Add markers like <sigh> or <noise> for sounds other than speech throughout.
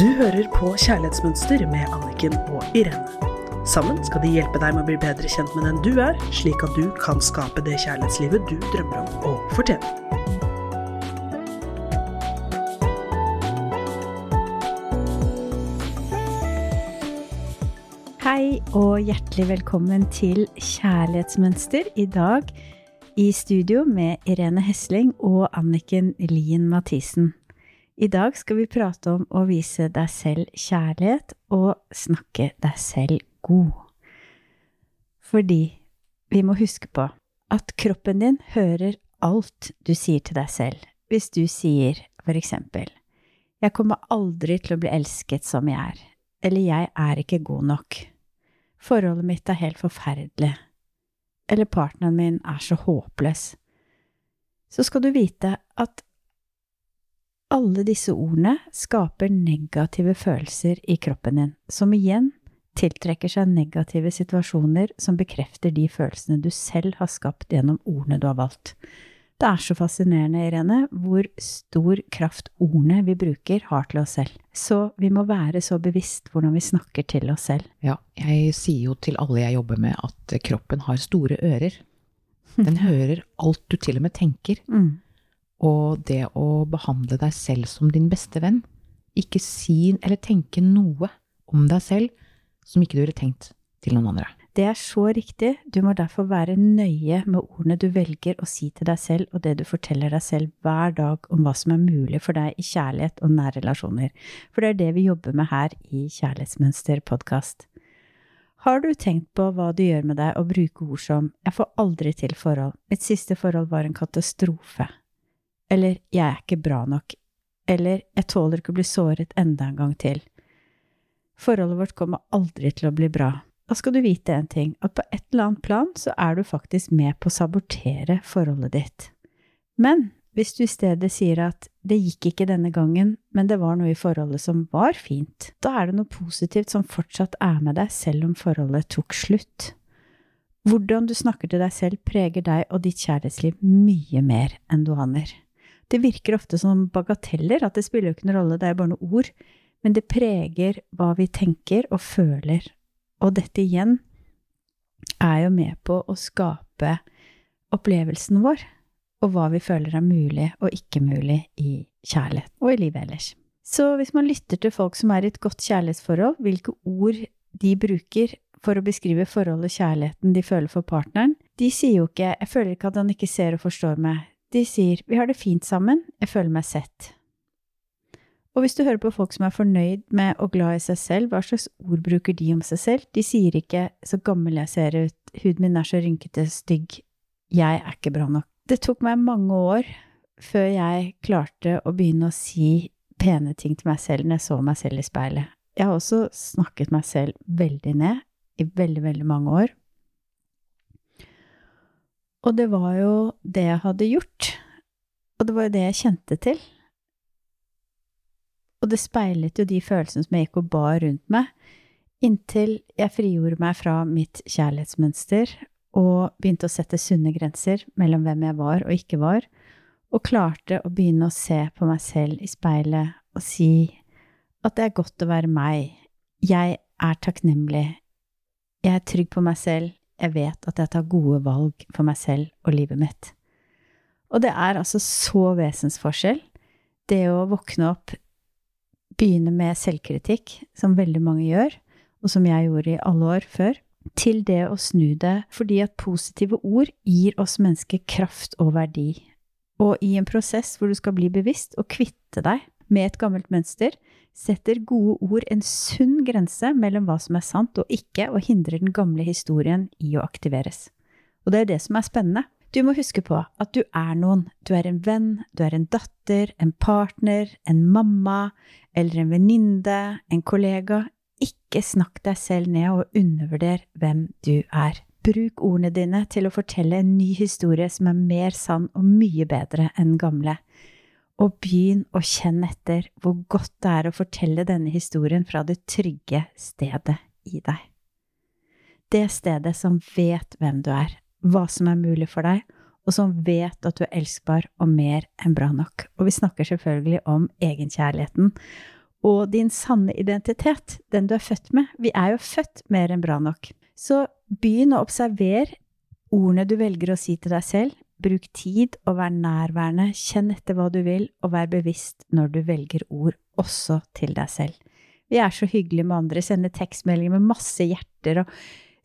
Du hører på Kjærlighetsmønster med Anniken og Irene. Sammen skal de hjelpe deg med å bli bedre kjent med den du er, slik at du kan skape det kjærlighetslivet du drømmer om å fortjene. Hei og hjertelig velkommen til Kjærlighetsmønster. I dag i studio med Irene Hesling og Anniken Lien Mathisen. I dag skal vi prate om å vise deg selv kjærlighet og snakke deg selv god. Fordi vi må huske på at kroppen din hører alt du sier til deg selv. Hvis du sier for eksempel Jeg kommer aldri til å bli elsket som jeg er. Eller jeg er ikke god nok. Forholdet mitt er helt forferdelig. Eller partneren min er så håpløs. Så skal du vite at alle disse ordene skaper negative følelser i kroppen din, som igjen tiltrekker seg negative situasjoner som bekrefter de følelsene du selv har skapt gjennom ordene du har valgt. Det er så fascinerende, Irene, hvor stor kraft ordene vi bruker, har til oss selv. Så vi må være så bevisst hvordan vi snakker til oss selv. Ja, jeg sier jo til alle jeg jobber med at kroppen har store ører. Den <laughs> hører alt du til og med tenker. Mm. Og det å behandle deg selv som din beste venn, ikke si eller tenke noe om deg selv som ikke du ville tenkt til noen andre. Det er så riktig, du må derfor være nøye med ordene du velger å si til deg selv og det du forteller deg selv hver dag om hva som er mulig for deg i kjærlighet og nære relasjoner, for det er det vi jobber med her i Kjærlighetsmønster podkast. Har du tenkt på hva det gjør med deg å bruke ord som jeg får aldri til forhold, mitt siste forhold var en katastrofe, eller jeg er ikke bra nok, eller jeg tåler ikke å bli såret enda en gang til. Forholdet vårt kommer aldri til å bli bra. Da skal du vite en ting, at på et eller annet plan så er du faktisk med på å sabotere forholdet ditt. Men hvis du i stedet sier at det gikk ikke denne gangen, men det var noe i forholdet som var fint, da er det noe positivt som fortsatt er med deg selv om forholdet tok slutt. Hvordan du snakker til deg selv preger deg og ditt kjærlighetsliv mye mer enn du aner. Det virker ofte som bagateller, at det spiller jo ikke noen rolle, det er bare noen ord, men det preger hva vi tenker og føler. Og dette igjen er jo med på å skape opplevelsen vår, og hva vi føler er mulig og ikke mulig i kjærlighet og i livet ellers. Så hvis man lytter til folk som er i et godt kjærlighetsforhold, hvilke ord de bruker for å beskrive forholdet og kjærligheten de føler for partneren, de sier jo ikke 'jeg føler ikke at han ikke ser og forstår meg', de sier 'vi har det fint sammen, jeg føler meg sett'. Og hvis du hører på folk som er fornøyd med og glad i seg selv, hva slags ord bruker de om seg selv? De sier ikke 'så gammel jeg ser ut', 'huden min er så rynkete, stygg', 'jeg er ikke bra nok'. Det tok meg mange år før jeg klarte å begynne å si pene ting til meg selv når jeg så meg selv i speilet. Jeg har også snakket meg selv veldig ned i veldig, veldig mange år. Og det var jo det jeg hadde gjort, og det var jo det jeg kjente til. Og det speilet jo de følelsene som jeg gikk og bar rundt meg, inntil jeg frigjorde meg fra mitt kjærlighetsmønster og begynte å sette sunne grenser mellom hvem jeg var og ikke var, og klarte å begynne å se på meg selv i speilet og si at det er godt å være meg, jeg er takknemlig, jeg er trygg på meg selv, jeg vet at jeg tar gode valg for meg selv og livet mitt. Og det er altså så vesensforskjell, det å våkne opp begynne med selvkritikk, som veldig mange gjør, og som jeg gjorde i alle år før, til det å snu det, fordi at positive ord gir oss mennesker kraft og verdi. Og i en prosess hvor du skal bli bevisst og kvitte deg med et gammelt mønster, setter gode ord en sunn grense mellom hva som er sant og ikke, og hindrer den gamle historien i å aktiveres. Og det er det som er spennende. Du må huske på at du er noen. Du er en venn, du er en datter, en partner, en mamma eller en venninne, en kollega. Ikke snakk deg selv ned og undervurder hvem du er. Bruk ordene dine til å fortelle en ny historie som er mer sann og mye bedre enn gamle. Og begynn å kjenne etter hvor godt det er å fortelle denne historien fra det trygge stedet i deg. Det stedet som vet hvem du er, hva som er mulig for deg, og som vet at du er elskbar og mer enn bra nok. Og vi snakker selvfølgelig om egenkjærligheten, og din sanne identitet, den du er født med. Vi er jo født mer enn bra nok. Så begynn å observere ordene du velger å si til deg selv. Bruk tid og vær nærværende, kjenn etter hva du vil, og vær bevisst når du velger ord, også til deg selv. Vi er så hyggelige med andre, sender tekstmeldinger med masse hjerter og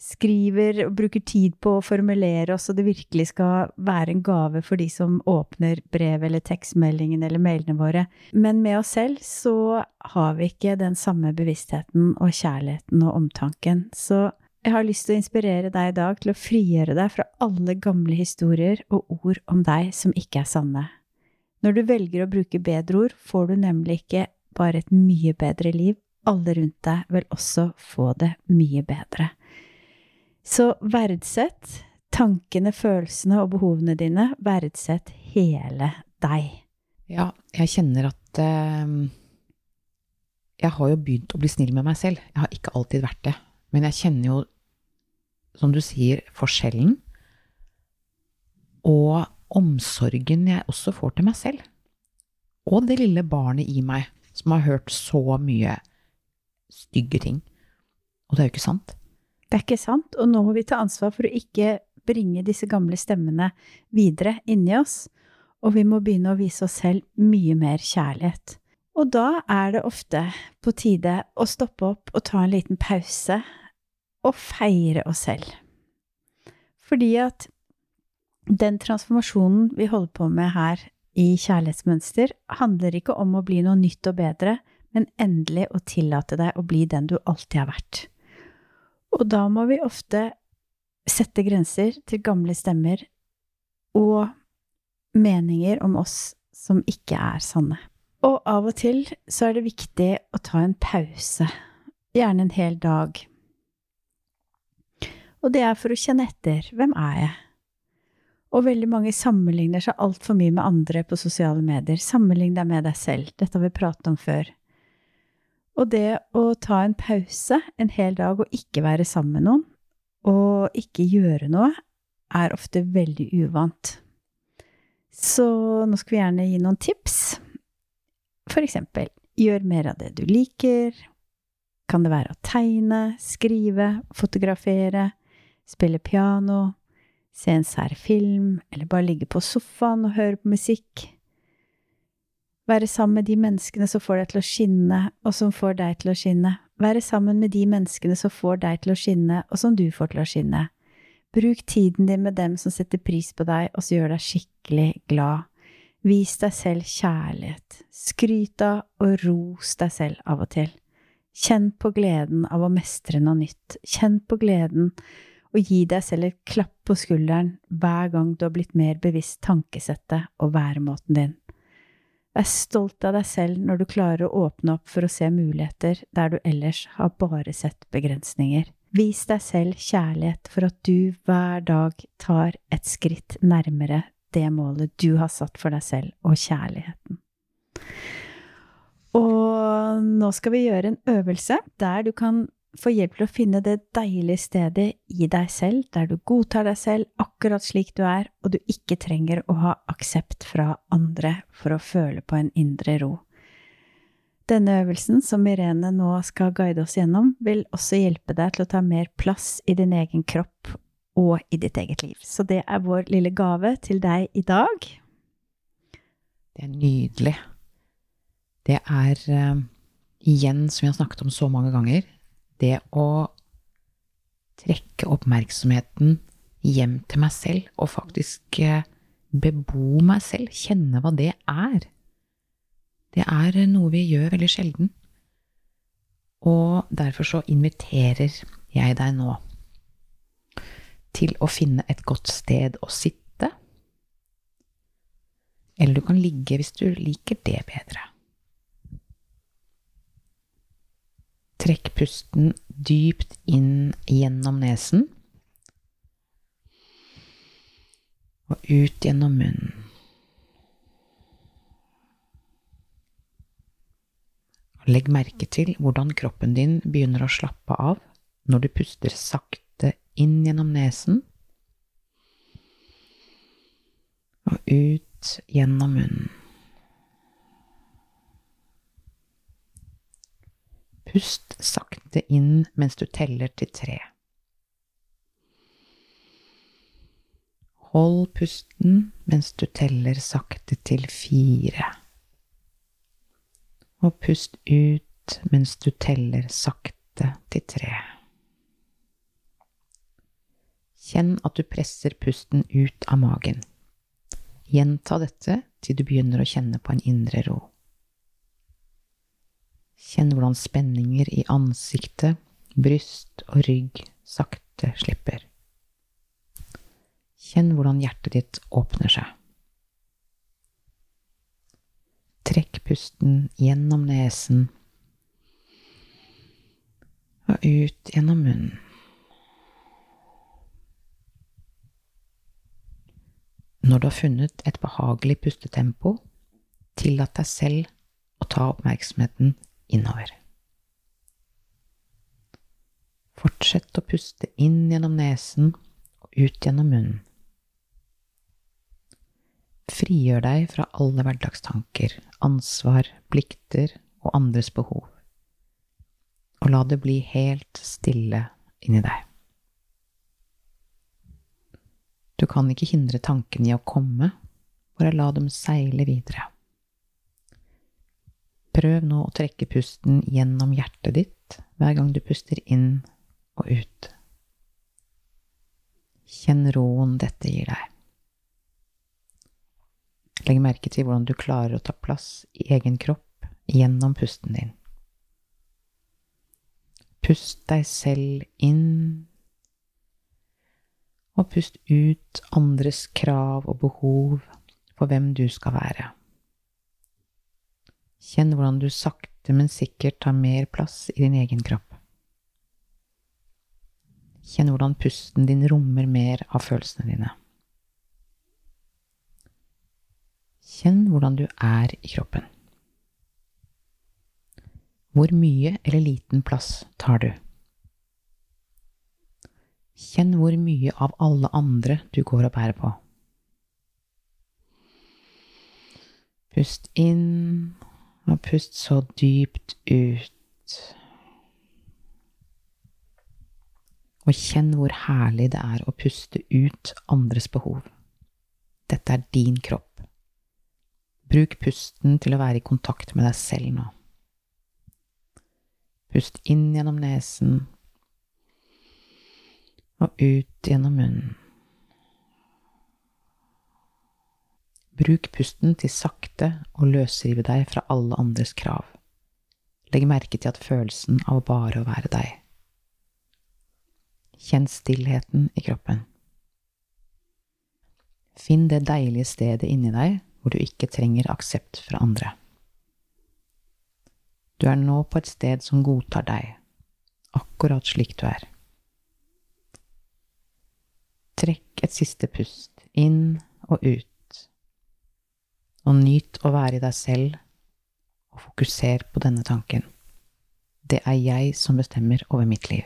skriver og bruker tid på å formulere oss, og det virkelig skal være en gave for de som åpner brev eller tekstmeldingen eller mailene våre. Men med oss selv så har vi ikke den samme bevisstheten og kjærligheten og omtanken. Så jeg har lyst til å inspirere deg i dag til å frigjøre deg fra alle gamle historier og ord om deg som ikke er sanne. Når du velger å bruke bedre ord, får du nemlig ikke bare et mye bedre liv, alle rundt deg vil også få det mye bedre. Så verdsett tankene, følelsene og behovene dine. Verdsett hele deg. Ja, jeg kjenner at eh, Jeg har jo begynt å bli snill med meg selv. Jeg har ikke alltid vært det. Men jeg kjenner jo, som du sier, forskjellen. Og omsorgen jeg også får til meg selv. Og det lille barnet i meg som har hørt så mye stygge ting. Og det er jo ikke sant. Det er ikke sant, og nå må vi ta ansvar for å ikke bringe disse gamle stemmene videre inni oss, og vi må begynne å vise oss selv mye mer kjærlighet. Og da er det ofte på tide å stoppe opp og ta en liten pause og feire oss selv. Fordi at den transformasjonen vi holder på med her i Kjærlighetsmønster, handler ikke om å bli noe nytt og bedre, men endelig å tillate deg å bli den du alltid har vært. Og da må vi ofte sette grenser til gamle stemmer og meninger om oss som ikke er sanne. Og av og til så er det viktig å ta en pause, gjerne en hel dag. Og det er for å kjenne etter hvem er jeg? Og veldig mange sammenligner seg altfor mye med andre på sosiale medier. Sammenlign deg med deg selv. Dette har vi pratet om før. Og det å ta en pause en hel dag og ikke være sammen med noen, og ikke gjøre noe, er ofte veldig uvant. Så nå skal vi gjerne gi noen tips. For eksempel, gjør mer av det du liker. Kan det være å tegne, skrive, fotografere, spille piano, se en sær film, eller bare ligge på sofaen og høre på musikk? Være sammen med de menneskene som får deg til å skinne, og som får deg til å skinne. Være sammen med de menneskene som får deg til å skinne, og som du får til å skinne. Bruk tiden din med dem som setter pris på deg, og som gjør deg skikkelig glad. Vis deg selv kjærlighet. Skryt av og ros deg selv av og til. Kjenn på gleden av å mestre noe nytt. Kjenn på gleden og gi deg selv et klapp på skulderen hver gang du har blitt mer bevisst tankesettet og væremåten din. Vær stolt av deg selv når du klarer å åpne opp for å se muligheter der du ellers har bare sett begrensninger. Vis deg selv kjærlighet for at du hver dag tar et skritt nærmere det målet du har satt for deg selv, og kjærligheten. Og nå skal vi gjøre en øvelse der du kan få hjelp til å finne det deilige stedet i deg selv, der du godtar deg selv akkurat slik du er, og du ikke trenger å ha aksept fra andre for å føle på en indre ro. Denne øvelsen, som Irene nå skal guide oss gjennom, vil også hjelpe deg til å ta mer plass i din egen kropp og i ditt eget liv. Så det er vår lille gave til deg i dag. Det er nydelig. Det er uh, igjen, som vi har snakket om så mange ganger, det å trekke oppmerksomheten hjem til meg selv og faktisk eh, bebo meg selv, kjenne hva det er. Det er noe vi gjør veldig sjelden. Og derfor så inviterer jeg deg nå til å finne et godt sted å sitte. Eller du kan ligge hvis du liker det bedre. Trekk pusten dypt inn gjennom nesen. Og ut gjennom munnen. Legg merke til hvordan kroppen din begynner å slappe av når du puster sakte inn gjennom nesen og ut gjennom munnen. Pust sakte inn mens du teller til tre. Hold pusten mens du teller sakte til fire. Og pust ut mens du teller sakte til tre. Kjenn at du presser pusten ut av magen. Gjenta dette til du begynner å kjenne på en indre ro. Kjenn hvordan spenninger i ansiktet, bryst og rygg sakte slipper. Kjenn hvordan hjertet ditt åpner seg. Trekk pusten gjennom nesen og ut gjennom munnen. Når du har funnet et behagelig pustetempo, tillat deg selv å ta oppmerksomheten innover. Fortsett å puste inn gjennom nesen og ut gjennom munnen. Frigjør deg fra alle hverdagstanker, ansvar, plikter og andres behov, og la det bli helt stille inni deg. Du kan ikke hindre tankene i å komme, bare la dem seile videre. Prøv nå å trekke pusten gjennom hjertet ditt hver gang du puster inn og ut. Kjenn roen dette gir deg. Legg merke til hvordan du klarer å ta plass i egen kropp gjennom pusten din. Pust deg selv inn, og pust ut andres krav og behov for hvem du skal være. Kjenn hvordan du sakte, men sikkert tar mer plass i din egen kropp. Kjenn hvordan pusten din rommer mer av følelsene dine. Kjenn hvordan du er i kroppen. Hvor mye eller liten plass tar du? Kjenn hvor mye av alle andre du går og bærer på. Pust inn, og pust så dypt ut. Og kjenn hvor herlig det er å puste ut andres behov. Dette er din kropp. Bruk pusten til å være i kontakt med deg selv nå. Pust inn gjennom nesen og ut gjennom munnen. Bruk pusten til sakte å løsrive deg fra alle andres krav. Legg merke til at følelsen av bare å være deg. Kjenn stillheten i kroppen. Finn det deilige stedet inni deg hvor du ikke trenger aksept fra andre. Du er nå på et sted som godtar deg, akkurat slik du er. Trekk et siste pust, inn og ut, og nyt å være i deg selv, og fokuser på denne tanken. Det er jeg som bestemmer over mitt liv.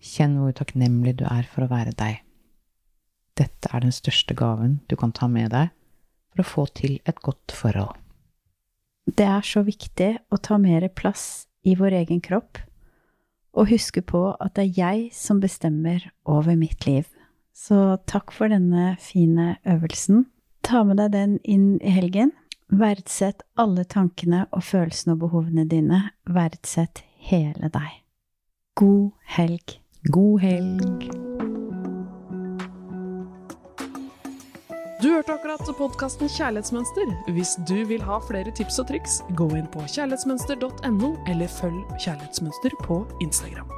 Kjenn hvor takknemlig du er for å være deg. Dette er den største gaven du kan ta med deg for å få til et godt forhold. Det er så viktig å ta mer plass i vår egen kropp og huske på at det er jeg som bestemmer over mitt liv. Så takk for denne fine øvelsen. Ta med deg den inn i helgen. Verdsett alle tankene og følelsene og behovene dine. Verdsett hele deg. God helg. God helg! Du hørte akkurat podkasten Kjærlighetsmønster. Hvis du vil ha flere tips og triks, gå inn på kjærlighetsmønster.no, eller følg Kjærlighetsmønster på Instagram.